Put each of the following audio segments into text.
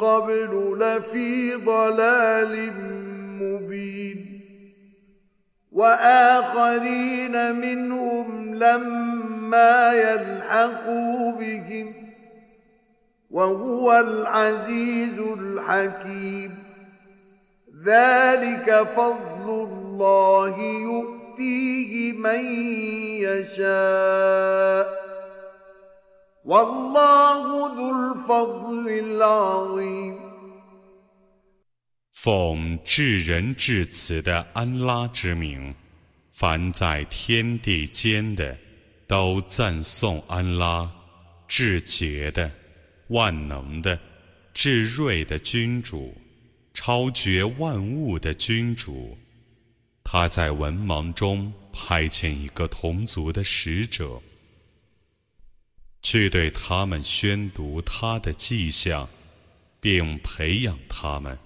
قبل لفي ضلال مبين. وآخرين منهم لما يلحقوا بهم وهو العزيز الحكيم. ذلك فضل الله يؤتيه من يشاء. 奉至仁至慈的安拉之名，凡在天地间的，都赞颂安拉，至洁的、万能的、至睿的君主，超绝万物的君主。他在文盲中派遣一个同族的使者，去对他们宣读他的迹象，并培养他们。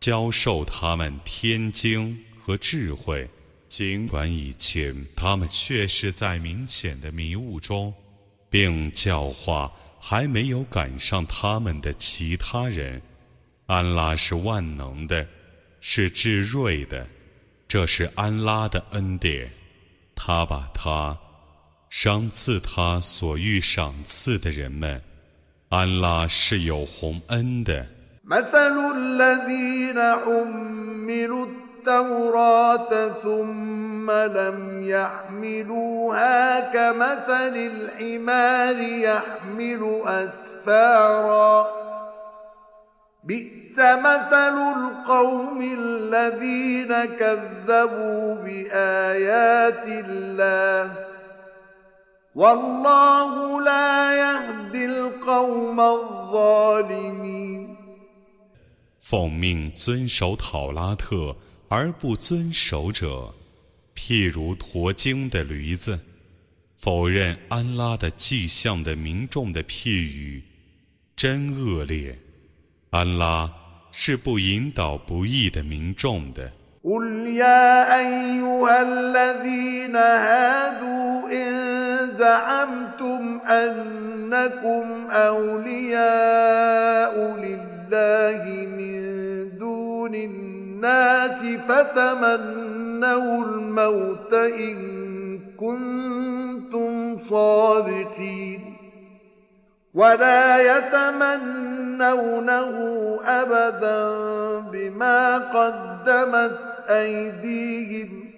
教授他们天经和智慧，尽管以前他们确实在明显的迷雾中，并教化还没有赶上他们的其他人。安拉是万能的，是至睿的，这是安拉的恩典。他把他赏赐他所欲赏赐的人们。安拉是有洪恩的。مثل الذين حملوا التوراة ثم لم يحملوها كمثل الحمار يحمل أسفارا بئس مثل القوم الذين كذبوا بآيات الله والله لا يهدي القوم الظالمين 奉命遵守讨拉特而不遵守者，譬如驮经的驴子，否认安拉的迹象的民众的譬语，真恶劣。安拉是不引导不义的民众的。 الله من دون الناس فتمنوا الموت إن كنتم صادقين ولا يتمنونه أبدا بما قدمت أيديهم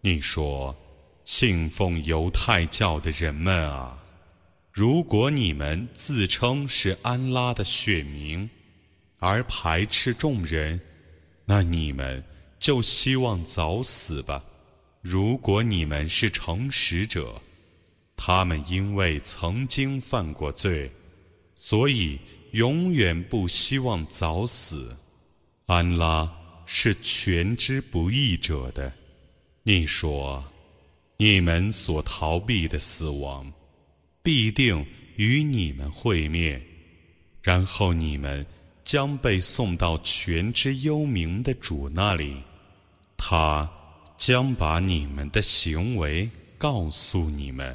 你说信奉犹太教的人们啊，如果你们自称是安拉的血名，而排斥众人，那你们就希望早死吧。如果你们是诚实者，他们因为曾经犯过罪，所以永远不希望早死。安拉是全知不义者的。你说。你们所逃避的死亡，必定与你们会面，然后你们将被送到全知幽冥的主那里，他将把你们的行为告诉你们。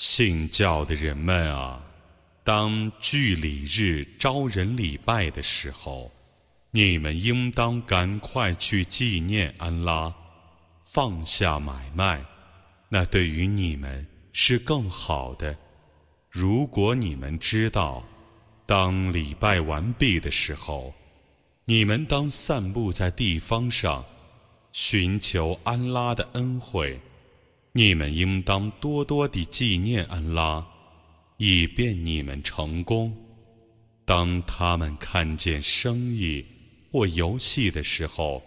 信教的人们啊，当聚礼日招人礼拜的时候，你们应当赶快去纪念安拉，放下买卖，那对于你们是更好的。如果你们知道，当礼拜完毕的时候，你们当散布在地方上，寻求安拉的恩惠。你们应当多多地纪念安拉，以便你们成功。当他们看见生意或游戏的时候，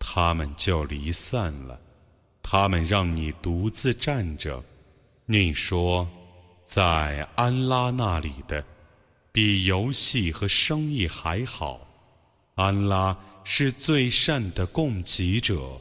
他们就离散了。他们让你独自站着。你说，在安拉那里的，比游戏和生意还好。安拉是最善的供给者。